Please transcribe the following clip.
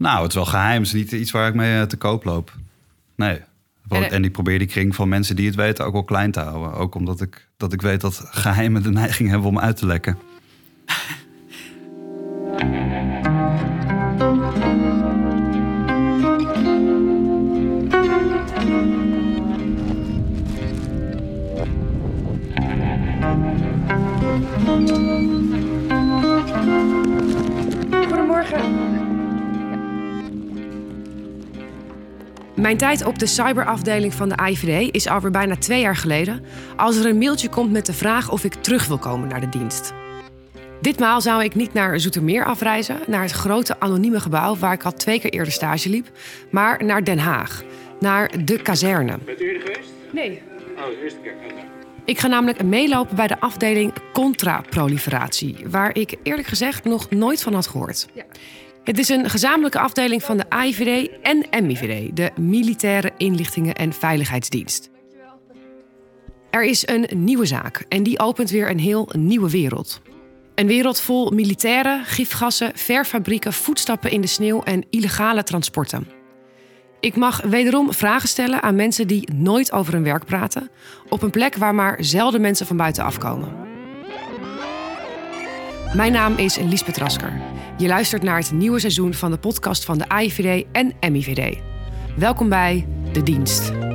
Nou, het is wel geheim. Het is niet iets waar ik mee eh, te koop loop. Nee. En, En, eh, ik probeer die kring van mensen die het weten ook wel klein te houden. Ook omdat ik, dat ik weet dat geheimen de neiging hebben om uit te lekken. Goedemorgen. Mijn tijd op de cyberafdeling van de IVD is alweer bijna twee jaar geleden... als er een mailtje komt met de vraag of ik terug wil komen naar de dienst. Ditmaal zou ik niet naar Zoetermeer afreizen, naar het grote anonieme gebouw... waar ik al twee keer eerder stage liep, maar naar Den Haag, naar de kazerne. Bent u eerder geweest? Nee. Oh, de eerste keer. Ik ga namelijk meelopen bij de afdeling contraproliferatie, waar ik eerlijk gezegd nog nooit van had gehoord. Het is een gezamenlijke afdeling van de AIVD en MIVD, de Militaire Inlichtingen en Veiligheidsdienst. Er is een nieuwe zaak en die opent weer een heel nieuwe wereld. Een wereld vol militairen, gifgassen, verfabrieken, voetstappen in de sneeuw en illegale transporten. Ik mag wederom vragen stellen aan mensen die nooit over hun werk praten, op een plek waar maar zelden mensen van buiten afkomen. Mijn naam is Liesbeth Rasker. Je luistert naar het nieuwe seizoen van de podcast van de AIVD en MIVD. Welkom bij De Dienst.